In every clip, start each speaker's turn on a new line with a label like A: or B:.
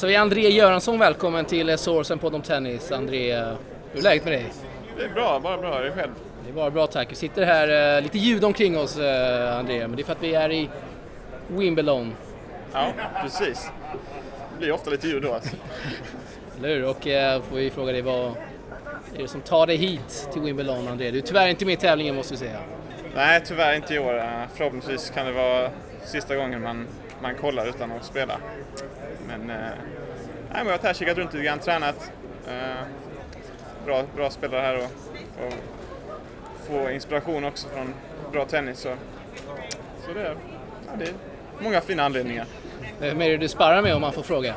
A: hälsar vi André Göransson välkommen till Sourcen på om tennis. André, hur är läget med dig?
B: Det är bra, bara bra. Det är själv?
A: Det är bara bra tack. Vi sitter här, eh, lite ljud omkring oss eh, André, men det är för att vi är i Wimbledon.
B: Ja, precis. Det blir ofta lite ljud då alltså.
A: Eller hur? Och eh, får vi fråga dig vad är det som tar dig hit till Wimbledon André? Du är tyvärr inte med i tävlingen måste vi säga.
B: Nej, tyvärr inte i år. Eh, Förhoppningsvis kan det vara sista gången man, man kollar utan att spela. Men, eh, nej, men jag har varit här, kikat runt lite grann, tränat. Eh, bra, bra spelare här och, och få inspiration också från bra tennis. Så, så det, ja, det är många fina anledningar.
A: Vem är det du sparrar med om man får fråga?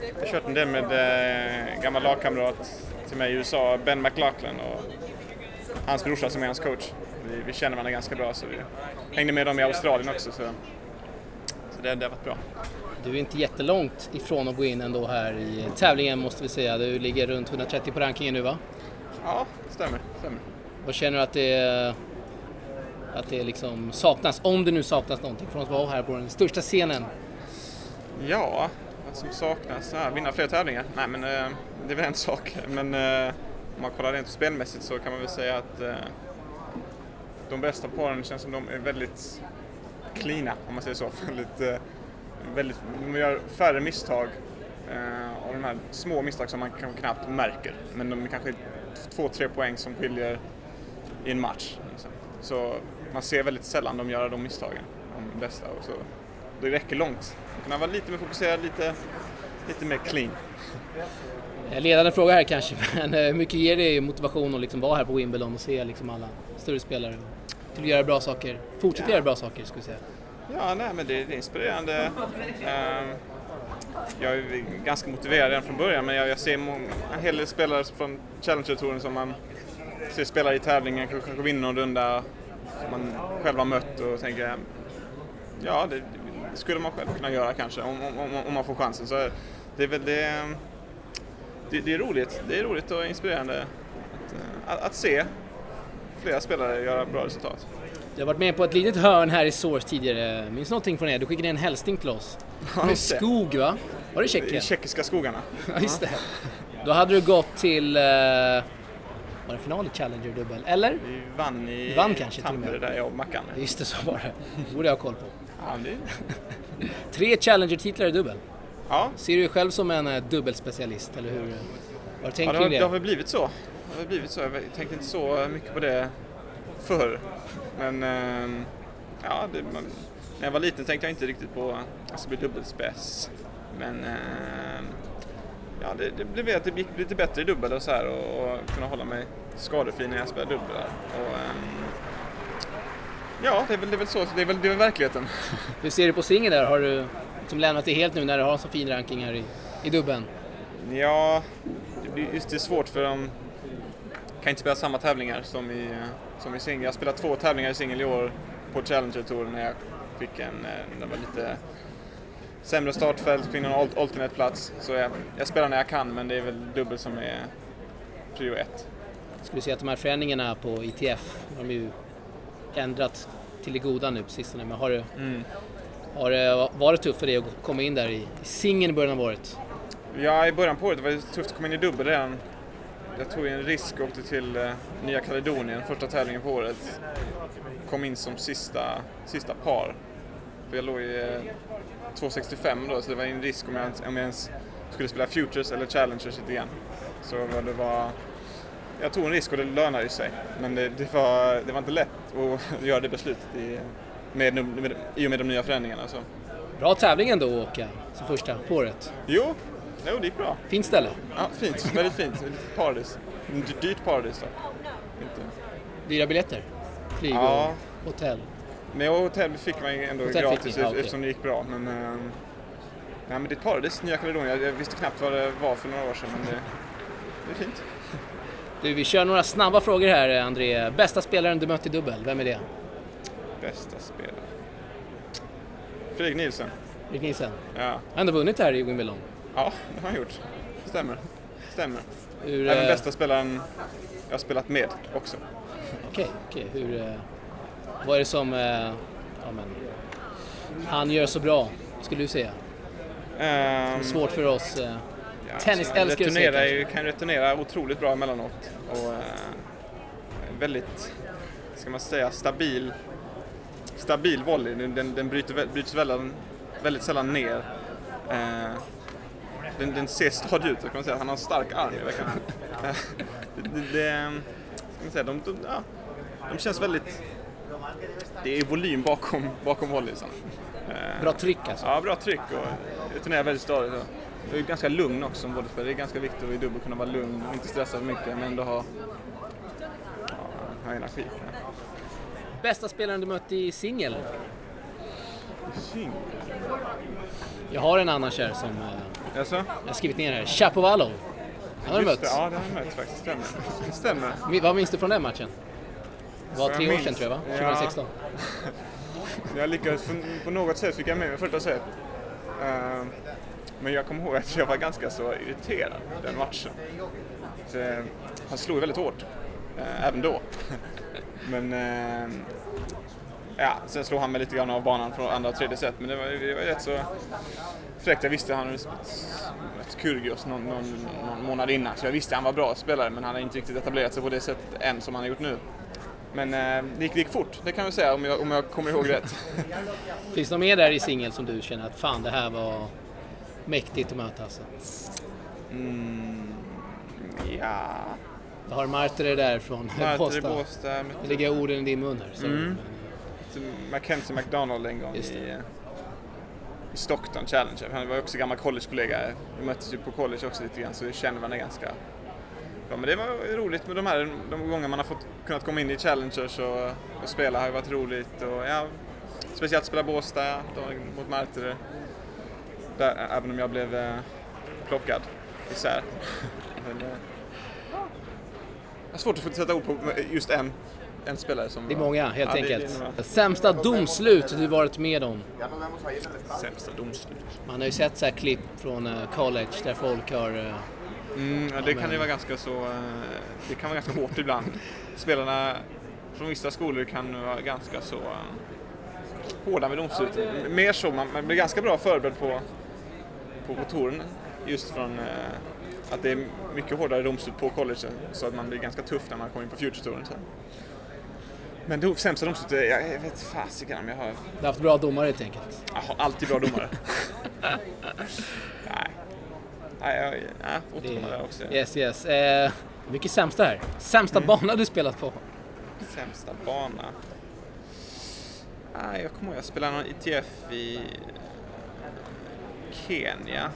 B: Jag har kört en del med eh, gammal lagkamrat till mig i USA, Ben McLaughlin och hans brorsa som är hans coach. Vi, vi känner varandra ganska bra så vi hängde med dem i Australien också så, så det, det har varit bra.
A: Du är inte jättelångt ifrån att gå in ändå här i tävlingen måste vi säga. Du ligger runt 130 på rankingen nu va?
B: Ja, stämmer. stämmer.
A: Vad känner du att det, att det liksom saknas, om det nu saknas någonting från att vara här på den största scenen?
B: Ja, vad som saknas? Ja, vinna fler tävlingar? Nej men eh, det är väl en sak. Men eh, om man kollar rent spelmässigt så kan man väl säga att eh, de bästa paren känns som de är väldigt cleana om man säger så. väldigt, väldigt, de gör färre misstag eh, och de här små misstag som man kan knappt märker. Men de är kanske två, tre poäng som skiljer i en match. Liksom. Så man ser väldigt sällan de gör de misstagen, de bästa. Och så, det räcker långt. Man kan vara lite mer fokuserad, lite, lite mer clean.
A: Ledande fråga här kanske, men hur mycket ger det motivation att liksom vara här på Wimbledon och se liksom alla större spelare till att göra bra saker? Fortsätta ja. göra bra saker, skulle jag säga.
B: Ja, nej, men det, det är inspirerande. Um, jag är ganska motiverad redan från början, men jag, jag ser många, en hel del spelare från Challenger-touren som man ser spela i tävlingen, kanske vinner någon runda som man själv har mött och tänker ja, det, det skulle man själv kunna göra kanske om, om, om man får chansen. Så det är väl det, det, det är roligt. Det är roligt och inspirerande att, eh, att, att se flera spelare göra bra resultat.
A: Du har varit med på ett litet hörn här i Source tidigare. Minns någonting från det? Du skickade en hälsning till oss. Från en skog va? Var det Tjeckien?
B: I tjeckiska skogarna.
A: Ja, just det. Då hade du gått till, uh, var det final i Challenger dubbel? Eller?
B: Vi vann i
A: vann kanske
B: Tampere där jag och Mackan.
A: Just det, så var det. Det borde jag ha koll på.
B: Ja, det...
A: Tre Challenger-titlar i dubbel.
B: Ja.
A: Ser du dig själv som en uh, dubbelspecialist, eller hur? Vad tänker
B: ja, det, har,
A: det?
B: har väl blivit så. Det har blivit så. Jag tänkte inte så mycket på det förr. Men uh, ja, det, man, när jag var liten tänkte jag inte riktigt på att bli dubbelspec. Men uh, ja, det, det blev att det gick lite bättre i dubbel och så här och, och kunna hålla mig skadefri när jag spelar dubbel. Och, um, ja, det är, väl, det är väl så. Det är väl, det är väl verkligheten.
A: Hur ser du på singeln där? Har du liksom lämnat det helt nu när du har så fin ranking här i, i dubben?
B: Ja, det blir just det är svårt för de kan inte spela samma tävlingar som i, som i singel. Jag har spelat två tävlingar i singel i år på Challenger-touren när jag fick en, det var lite sämre startfält, fick någon alternate-plats. Så jag, jag, spelar när jag kan men det är väl dubbel som är prio ett.
A: Skulle du säga att de här förändringarna på ITF har de ju ändrat till det goda nu på sistone. Men har det, mm. har det varit tufft för dig att komma in där i, i singeln i början av året?
B: Ja, i början på året var det tufft att komma in i dubbel redan. Jag tog en risk och åkte till uh, Nya Kaledonien, första tävlingen på året. Kom in som sista, sista par. För jag låg i uh, 2,65 då, så det var en risk om jag, om jag ens skulle spela Futures eller Challengers igen. Så det var... Jag tog en risk och det lönade sig. Men det, det, var, det var inte lätt att göra det beslutet i, med, med, i och med de nya förändringarna. Så.
A: Bra tävling ändå att åka som första på året.
B: Jo, jo, det gick bra.
A: Fint ställe.
B: Ja, fint. Väldigt fint. Paradis. Dyrt paradis då.
A: Inte. Dyra biljetter? Flyg och
B: ja.
A: hotell?
B: Men hotell fick man ändå
A: hotell
B: gratis
A: ja, okay.
B: eftersom det gick bra. Men, äh, nej, men det är ett paradis, Nya Kaledonien. Jag visste knappt vad det var för några år sedan. Men det, det är fint.
A: Du, vi kör några snabba frågor här, André. Bästa spelaren du mött i dubbel, vem är det?
B: Bästa spelare? Fredrik Nielsen.
A: Fredrik Nielsen?
B: Ja.
A: Han har ändå vunnit här i Wimbledon.
B: Ja, det har han gjort. Stämmer. Stämmer.
A: Hur,
B: Även
A: eh,
B: bästa spelaren jag har spelat med också.
A: Okej, okej. Hur... eh, Vad är det som... eh, Ja, men, han gör så bra, skulle du säga?
B: Ehm,
A: Svårt för oss eh,
B: ja,
A: tennisälskare
B: så
A: att se
B: ju- kan returnera otroligt bra emellanåt. Och eh, väldigt, ska man säga, stabil, stabil volley. Den, den, den bryter, bryts väldigt, väldigt sällan ner. Eh, den, den ser stadig ut, kan man säga. Han har en stark arm. verkligen. Det, det, ska man säga, de, de, ja, de känns väldigt... Det är volym bakom, bakom volleysen. Eh,
A: bra tryck alltså.
B: Ja, bra tryck och returnerar väldigt stadigt. och Jag är ganska lugn också som volleyspelare. Det är ganska viktigt att i dubbel kunna vara lugn och inte stressa för mycket men ändå ha, ja, ha energi.
A: Bästa spelaren du mött i singel?
B: Sing.
A: Jag har en annan kär som eh,
B: Jaså?
A: jag har skrivit ner här. Chapovalov. Han har du mött.
B: det, Ja, det har jag mött faktiskt. Stämmer. Det stämmer.
A: Vad minns du från den matchen? Det var tre år sedan tror jag va?
B: ja.
A: 2016.
B: Jag lyckades på- något sätt fick jag med mig första set. Eh, Men jag kommer ihåg att jag var ganska så irriterad den matchen. Så, han slog väldigt hårt, eh, även då. Men eh, ja, sen slog han mig lite grann av banan från andra och tredje set. Men det var, det var rätt så fräckt. Jag visste han hade mött Kyrgios någon, någon, någon månad innan. Så jag visste han var bra spelare men han hade inte riktigt etablerat sig på det sättet än som han har gjort nu. Men eh, det, gick, det gick fort, det kan jag säga om jag, om jag kommer ihåg rätt.
A: Finns det något mer där i singel som du känner att fan det här var mäktigt att möta alltså?
B: Mm, ja,
A: Du har Martere där från Båstad.
B: Båstad.
A: Det ligger orden i din mun här. Så,
B: Mm.
A: men,
B: Mackenzie McDonald en gång i, eh, i Stockton Challenger. Han var också gammal collegekollega. Vi möttes ju på college också lite grann så vi känner varandra ganska bra. Men det var roligt med de här de gånger man har fått kunnat komma in i Challengers och, och spela har ju varit roligt. Och, ja, speciellt spela Båstad mot Martere. Där, även om jag blev eh, plockad isär. Men, eh, jag har svårt att få sätta ord på just en, en spelare som
A: Det är många helt
B: Ja, det-
A: enkelt.
B: det några.
A: Sämsta domslut du varit med om?
B: Sämsta domslut.
A: Man har ju sett så här klipp från eh, college där folk har... eh,
B: Mm, ja, det kan ju vara ganska så, eh, det kan vara ganska hårt ibland. Spelarna från vissa skolor kan vara ganska så hårda med domsluten. Mer så, man, man blir ganska bra förberedd på, på, på touren just från att det är mycket hårdare domslut på college så att man blir ganska tuff när man kommer in på future-touren. sen. Men det sämsta domslutet, jag, jag vet fasiken om jag har
A: Du har haft bra domare helt enkelt.
B: Jag har alltid bra domare. Nej. Nej, jag, jag där också.
A: Yes, yes. Eh, mycket sämsta här. Sämsta
B: Mm.
A: bana du spelat på?
B: Sämsta bana. Nej, jag kommer ihåg jag spelade någon ITF i Kenya.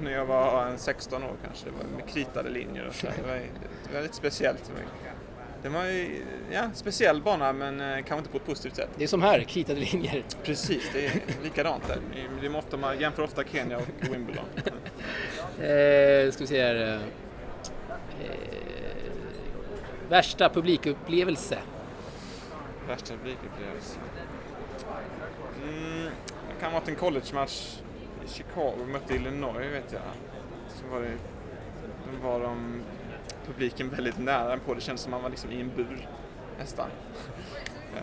B: När jag var en 16 år kanske. Det var med kritade linjer och så. Det var, det var lite speciellt. Det var ju, ja, speciell bana men eh, kanske inte på ett positivt sätt.
A: Det är som här, kritade linjer.
B: Precis, det är likadant där. Det är ofta, man jämför ofta Kenya och Wimbledon.
A: Eh, ska vi se här. Eh, eh, värsta publikupplevelse?
B: Värsta publikupplevelse. Mm, det kan ha varit en college-match i Chicago. Vi mötte Illinois vet jag. Så var det, då var de publiken väldigt nära på. Det kändes som man var liksom i en bur nästan. Eh,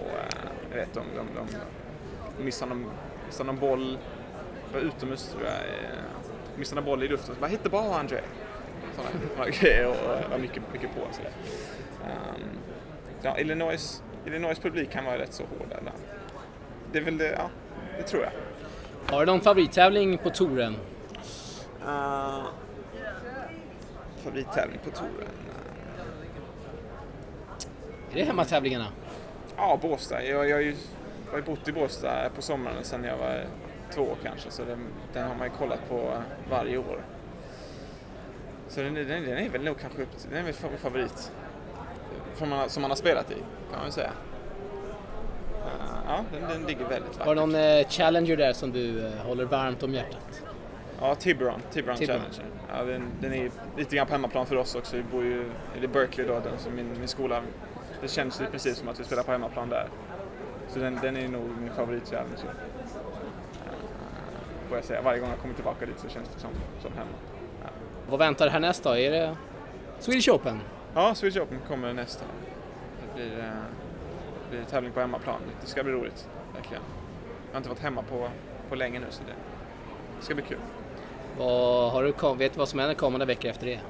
B: och eh, jag vet, de, de, de missade någon, missade någon boll. Det var utomhus tror jag. eh, Missade någon boll i luften. Bara, hit the ball André. Sådana grejer och var mycket, mycket på. Så. Um, ja, Illinois, Illinois publik kan vara rätt så hård där. Det är väl det, ja, det tror jag.
A: Har du någon favorittävling på touren?
B: Uh, favorittävling på touren?
A: Är det hemmatävlingarna?
B: Ja, Båstad. Jag, jag, jag har ju bott i Båstad på sommaren sedan jag var två år kanske, så den, den har man ju kollat på varje år. Så den, den, den är väl nog kanske upp den är väl min favorit. Man, som man har spelat i, kan man väl säga. Uh, ja, den, den ligger väldigt vackert.
A: Har du någon eh, challenger där som du eh, håller varmt om hjärtat?
B: Ja, Tiburon, Tiburon
A: Tiburon.
B: Ja, den, den är lite grann på hemmaplan för oss också. Vi bor ju i Berkeley då, den, som min, min skola. Det känns ju precis som att vi spelar på hemmaplan där. Så den, den är nog min favorit-challenge. Uh, får jag säga. Varje gång jag kommer tillbaka dit så känns det som, som hemma.
A: Vad väntar härnäst då? Är det Swedish Open?
B: Ja, Swedish Open kommer nästa. Det blir, uh, det blir tävling på hemmaplan. Det ska bli roligt, verkligen. Jag har inte varit hemma på på länge nu så det ska bli kul.
A: Vad, har du, vet du vad som händer kommande veckor efter det?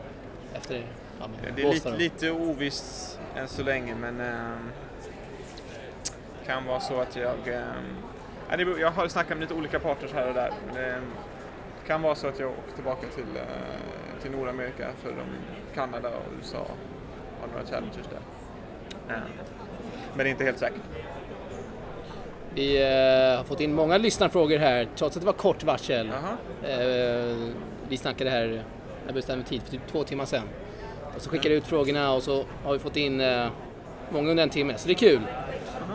A: Efter ja,
B: Det är lite, lite ovisst än så länge men ehm, kan vara så att jag... ja, det beror- jag har snackat med lite olika partners här och där. Men det ehm, kan vara så att jag åker tillbaka till, eh, till Nordamerika för de, Kanada och USA har några challenges där. Ehm, men det är inte helt säkert.
A: Vi eh, har fått in många lyssnarfrågor här trots att det var kort varsel. Eh, vi snackade här när vi bestämde tid för typ två timmar sedan. Och så skickade jag ut frågorna och så har vi fått in eh, många under en timme, så det är kul.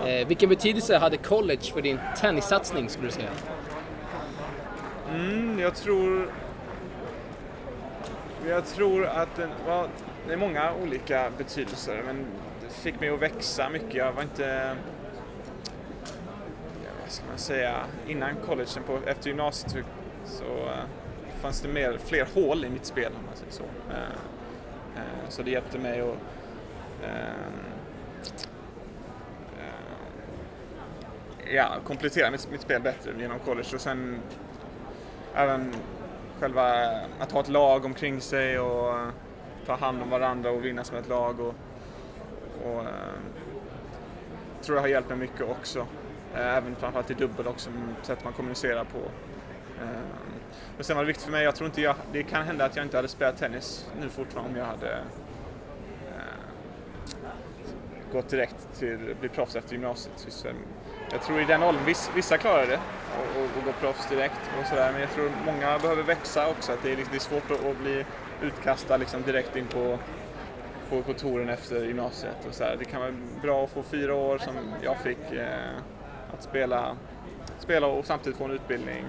A: Eh, vilken betydelse hade college för din tennissatsning skulle du säga?
B: Mm, jag tror... Jag tror att den var, det är många olika betydelser men det fick mig att växa mycket. Jag var inte... Vad ska man säga? Innan collegen, på, efter gymnasiet så, eh, fanns det mer, fler hål i mitt spel om man säger så. Eh, eh, så det hjälpte mig att ja, komplettera mitt, mitt spel bättre genom college och sen även själva att ha ett lag omkring sig och ta hand om varandra och vinna som ett lag. Och, och tror jag har hjälpt mig mycket också. Eh, även framförallt i dubbel också, sätt man kommunicerar på. Eh, och sen var det viktigt för mig, jag tror inte jag, det kan hända att jag inte hade spelat tennis nu fortfarande om jag hade eh, gått direkt till att bli proffs efter gymnasiet. Jag tror i den åldern, vissa klarar det och, och, och gå proffs direkt och sådär. Men jag tror många behöver växa också. Att det, är, liksom, det är svårt att, att bli utkastad liksom direkt in på, på, på touren efter gymnasiet. Och så här. Det kan vara bra att få fyra år som jag fick eh, att spela, spela och samtidigt få en utbildning.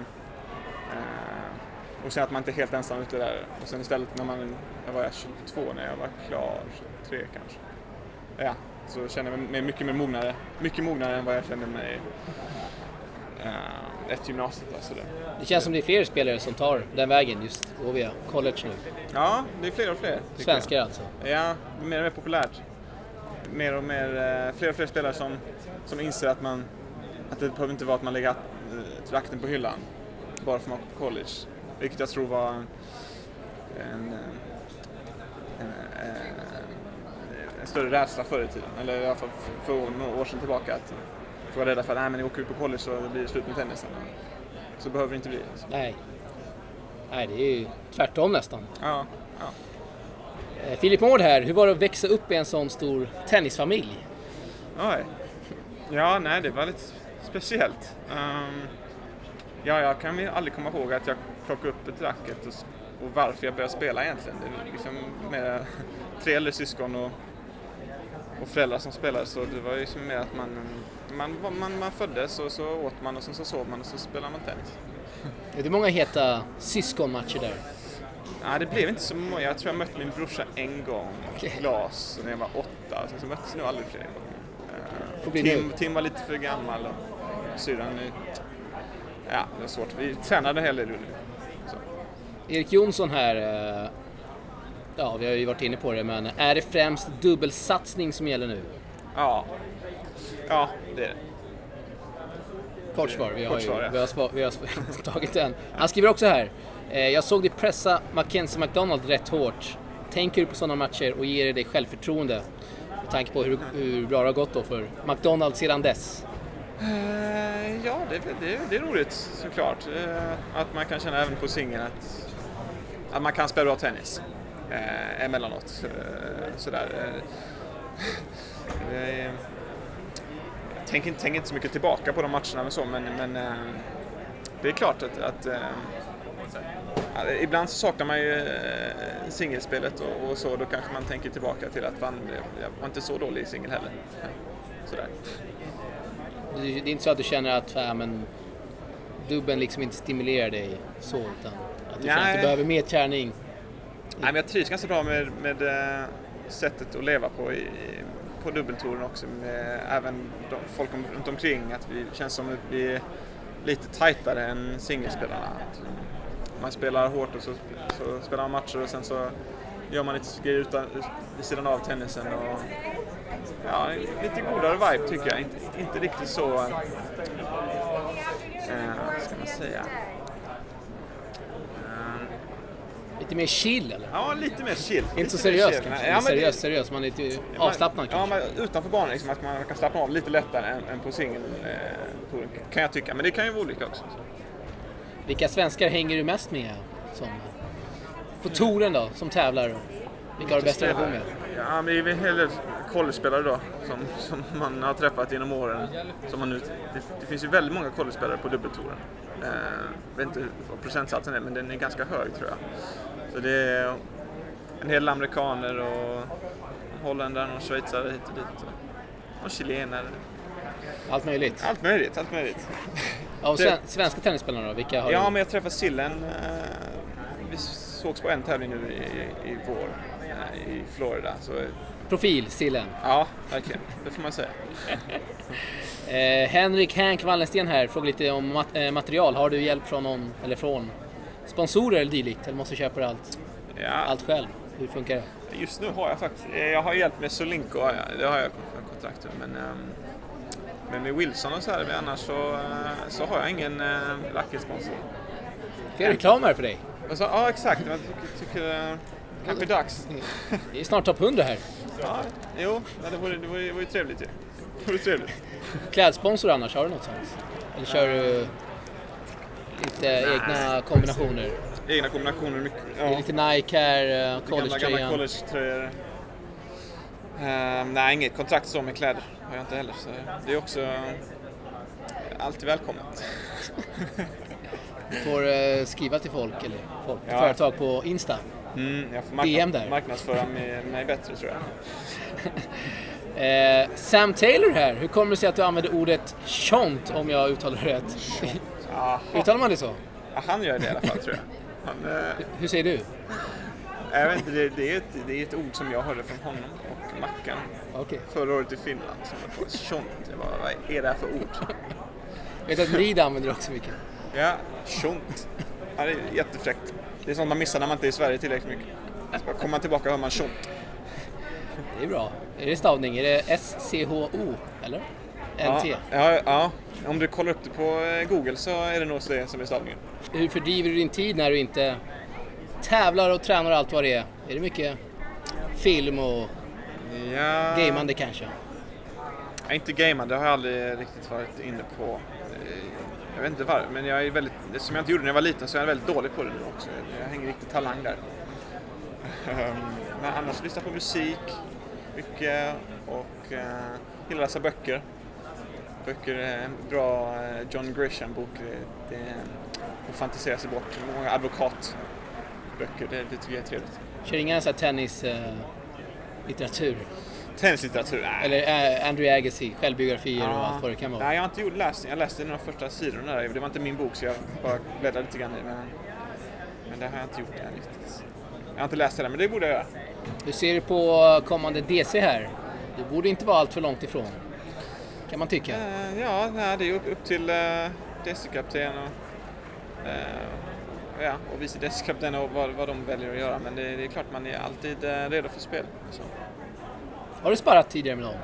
B: Eh, och sen att man inte är helt ensam ute där. Och sen istället när man, jag var 22 när jag var klar, 23 kanske. Ja, så känner jag mig mycket mer mognare, mycket mognare än vad jag kände mig eh, efter gymnasiet. Alltså det.
A: Det känns som det är fler spelare som tar den vägen, just via college nu.
B: Ja, det är fler och fler. tycker jag.
A: Svenskar alltså.
B: Ja, det är mer och mer populärt. Mer och mer, eh, fler och fler spelare som, som inser att man, att det behöver inte vara att man lägger eh, trakten på hyllan bara för att man går på college. Vilket jag tror var en, en, en, en, en större rädsla förr i tiden. Eller i alla fall för, några år sedan tillbaka. Att folk var rädda för att men ni åker ut på college så blir det slut med tennisen. Så behöver det inte bli. Alltså.
A: Nej. Nej, det är ju tvärtom nästan.
B: Ja, ja.
A: Eh, Filip Mård här, hur var det att växa upp i en sån stor tennisfamilj?
B: Oj. Ja, nej, det var lite speciellt. Ehm, ja, jag kan ju aldrig komma ihåg att jag plockade upp ett racket och, och varför jag började spela egentligen. Det liksom med tre äldre syskon och, och föräldrar som spelade så det var ju som mer att man, man, man, man föddes och så åt man och sen så sov man och så spelade man tennis.
A: Är det många heta syskonmatcher där?
B: Nej, det blev inte så många. Jag tror jag mötte min brorsa en gång. Glas, när jag var åtta. Sen så möttes nog aldrig fler gånger. Tim. Tim var lite för gammal och syrran är... Ja, det är svårt. Vi tränade en hel del.
A: Erik Jonsson här, eh, ja vi har ju varit inne på det, men är det främst dubbelsatsning som gäller nu?
B: Ja. Ja, det är det.
A: Kort svar, vi har,
B: Kort
A: ju,
B: ja.
A: vi har, svar, vi har tagit den. Han skriver också här, eh, jag såg dig pressa Mackenzie McDonald rätt hårt. Tänker du på sådana matcher och ger dig självförtroende? Med tanke på hur, hur bra det har gått då för McDonald sedan dess.
B: Eh, ja, det, är det, det är roligt såklart. Eh, att man kan känna även på singeln att, att man kan spela bra tennis. Eh, emellanåt. Eh, sådär. Eh, eh tänk, jag tänker, inte- så mycket tillbaka på de matcherna men så, men, men eh, det är klart att, att eh, ibland så saknar man ju singelspelet och, och så, då kanske man tänker tillbaka till att man, jag var inte så dålig i singel heller. Sådär.
A: Det är inte så att du känner att ja, men, dubben liksom inte stimulerar dig så, utan att du känner att du behöver mer träning.
B: Nej, men jag trivs ganska bra med, med eh, sättet att leva på i, på dubbeltouren också. Med även de, folk om, runt omkring. Att vi känns som att vi är lite tajtare än singelspelarna. Man spelar hårt och så, så spelar man matcher och sen så gör man lite grejer utan, vid sidan av tennisen. Och, ja, lite godare vibe tycker jag. Inte, inte riktigt så... Eh, ska man säga? Ehm,
A: Lite mer chill eller?
B: ja, lite mer chill.
A: Inte
B: Lite
A: så
B: mer
A: seriös
B: chill.
A: kanske?
B: Ja, men
A: seriös,
B: det-
A: seriös. Man är lite
B: man-
A: avslappnad
B: Ja,
A: kanske?
B: men utanför banan liksom, att man kan slappna av lite lättare än, än på singel eh, kan jag tycka. Men det kan ju vara olika också.
A: Vilka svenskar hänger du mest med? Som, på touren då, som tävlar? Vilka har du bäst relation med?
B: Ja, men det är en hel del college-spelare då som, som man har träffat genom åren. Som man nu, det, det finns ju väldigt många college-spelare på dubbeltouren. Eh, jag vet inte vad procentsatsen är, men den är ganska hög tror jag. Så det är en hel del amerikaner och holländare och schweizare hit och dit. Och, chilenare.
A: Allt möjligt.
B: Allt möjligt, allt möjligt.
A: Ja, och svenska tennisspelarna då? Vilka har
B: Ja,
A: du?
B: men jag träffade Sillen. Eh, sågs på en tävling nu i, i vår eh, i Florida. Så,
A: Profil, Sillen.
B: ja, verkligen. Det får man säga.
A: Eh, Henrik Hank Wallensten här frågar lite om mat- eh, material. Har du hjälp från någon, eller från sponsorer eller dylikt? Eller måste du köpa allt,
B: Ja,
A: allt själv? Hur funkar det?
B: Just nu har jag faktiskt, eh, jag har hjälp med Solinko, det har jag kon- kontrakt med. Men, ehm, men med Wilson och så här, men annars så, eh, så har jag ingen äh, racketsponsor.
A: Får jag reklam här för dig?
B: Och så, ja exakt, jag tycker, tycker eh, kanske dags.
A: Det är snart topp 100 här.
B: Ja, jo, det vore, det vore, det vore trevligt ju. Det vore trevligt.
A: Klädsponsor annars, har du något sånt? Eller kör du lite egna kombinationer?
B: Egna kombinationer, mycket.
A: Det är
B: Ja.
A: lite Nike här, eh,
B: Gamla, gamla
A: collegetröjan.
B: college-tröjor. Ehm, nej, inget kontrakt så med kläder har jag inte heller. Så det är också alltid välkommet.
A: Får eh, skriva till folk, eller folk,
B: Ja.
A: företag på Insta.
B: Mm, jag får markna-
A: där.
B: marknadsföra mig, mig bättre tror jag.
A: Eh, Sam Taylor här, hur kommer det sig att du använder ordet chont om jag uttalar det rätt? Uttalar man det så?
B: Ja, han gör det i alla fall tror jag. Han, eh,
A: Hur säger du?
B: jag vet inte, det, det, är ett, det är ett ord som jag hörde från honom och Mackan
A: Okej.
B: förra året i Finland. Som bara, Tjont, jag bara, vad är det här för ord?
A: Jag vet att Reed använder det också mycket.
B: Ja, tjont. Ja, det är jättefräckt. Det är sånt man missar när man inte är i Sverige tillräckligt mycket. Så bara kommer man tillbaka hör man tjont.
A: Det är bra. Är det stavning? Är det S-C-H-O? Eller? N-T?
B: Ja, ja, ja, om du kollar upp det på eh, Google så är det nog det som är stavningen.
A: Hur fördriver du din tid när du inte tävlar och tränar och allt vad det är? Är det mycket film och
B: Ja,
A: gameande kanske?
B: Ja, inte gamande, det har jag aldrig riktigt varit inne på. Jag vet inte varför, men jag är väldigt, som jag inte gjorde när jag var liten så är jag väldigt dålig på det nu också. Jag hänger riktigt talang där. Ehm, men annars lyssna på musik mycket och uh, gillar läsa böcker. Böcker, är en bra eh, John Grisham-bok. Det, det är fantiserar sig bort. Många advokatböcker, det, det tycker jag är trevligt.
A: Kör inga så här tennis litteratur?
B: Tennislitteratur?
A: Eller eh, Andrew Agassi, självbiografier och allt vad det kan vara?
B: Nej, jag har inte gjort läst Jag läste några första sidorna där. Det var inte min bok så jag bara bläddrade lite grann i men, men det har jag inte gjort än riktigt. Jag har inte läst det men det borde jag göra.
A: Hur ser du på kommande DC här? Du borde inte vara allt för långt ifrån. Kan man tycka.
B: Eh, ja, det är upp, upp till uh, DC-kapten och, eh, ja, och vice DC-kapten och vad, vad de väljer att göra. Men det, det är klart man är alltid uh, redo för spel. Så.
A: Har du sparrat tidigare med dem?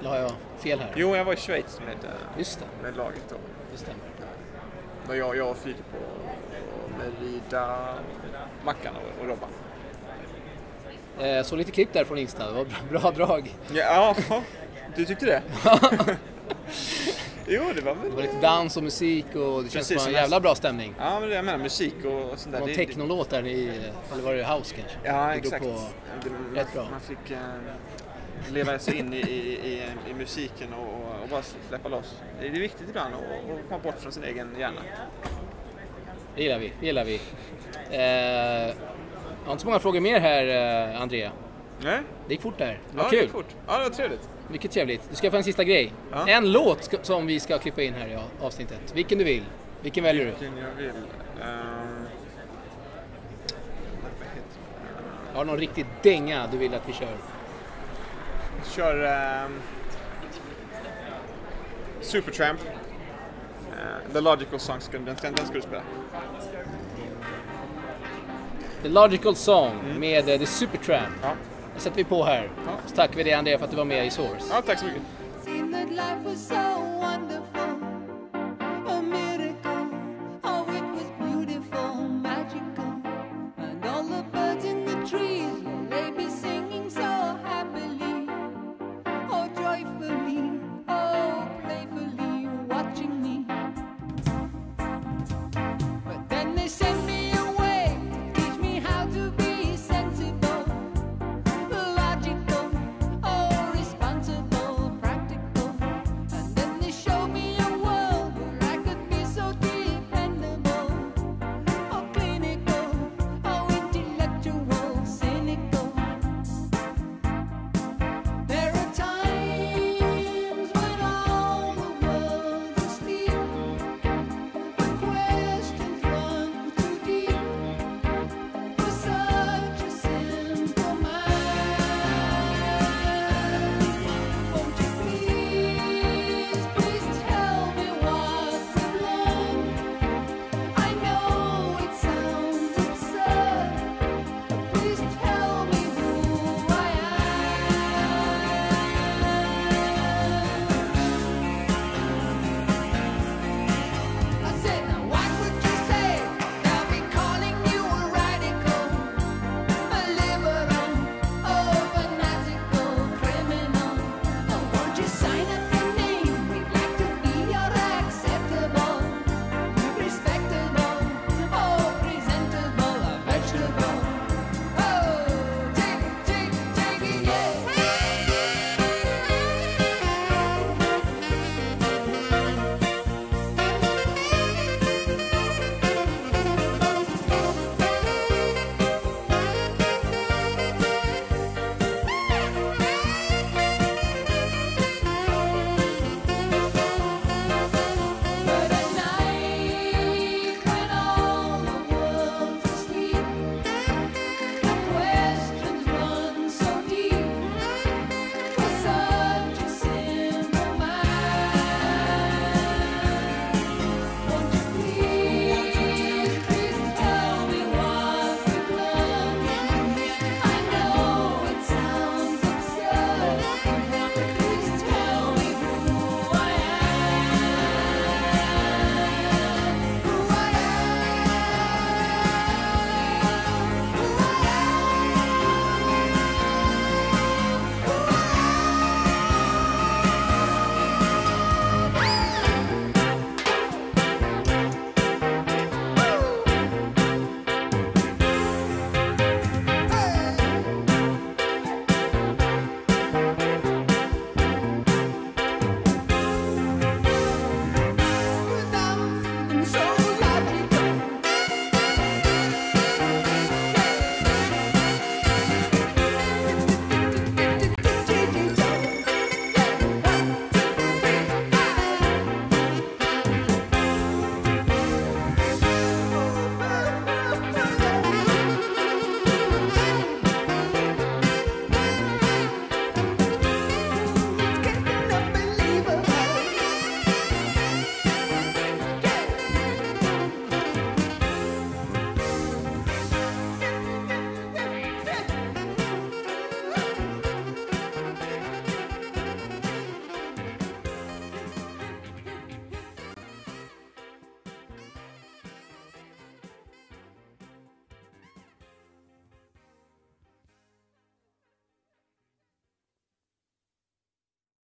A: Eller har jag fel här?
B: Jo, jag var i Schweiz med, eh,
A: Just det,
B: med laget då.
A: det stämmer.
B: Var jag, jag och Filip och, och Merida, Mackan och, och Robban.
A: Eh, såg lite klipp där från Insta, det var bra, bra drag.
B: Ja, du tyckte det? jo, det var väl...
A: Det var lite dans och musik och det känns som en jävla bra stämning.
B: Ja, men det jag menar, musik och, sånt där.
A: Det var en technolåt där i, eller var det house kanske?
B: Ja,
A: Det
B: exakt.
A: På,
B: Det-
A: rätt bra.
B: Man fick eh, leva sig in i, i, i, musiken och, och bara släppa loss. Det är viktigt ibland att att komma bort från sin egen hjärna.
A: det gillar vi, det gillar vi. Eh, jag har inte så många frågor mer här, eh, Andrea.
B: Nej?
A: Det gick fort där.
B: Ja,
A: Vad
B: det
A: kul!
B: gick fort. Ja, det var trevligt.
A: Mycket trevligt. Du ska få en sista grej.
B: Ja.
A: En låt ska, som vi ska klippa in här i avsnittet. Vilken du vill. Vilken väljer du?
B: Vilken jag vill. det?
A: Har du någon riktig dänga du vill att vi kör?
B: Kör ehm, Supertramp. Eh, The Logical Song, ska- den, den, den ska du spela.
A: The Logical Song med eh, The Supertramp.
B: Ja.
A: Det sätter vi på här.
B: Ja.
A: Så tackar vi dig Andrea för att du var med i Source.
B: ja, tack så mycket.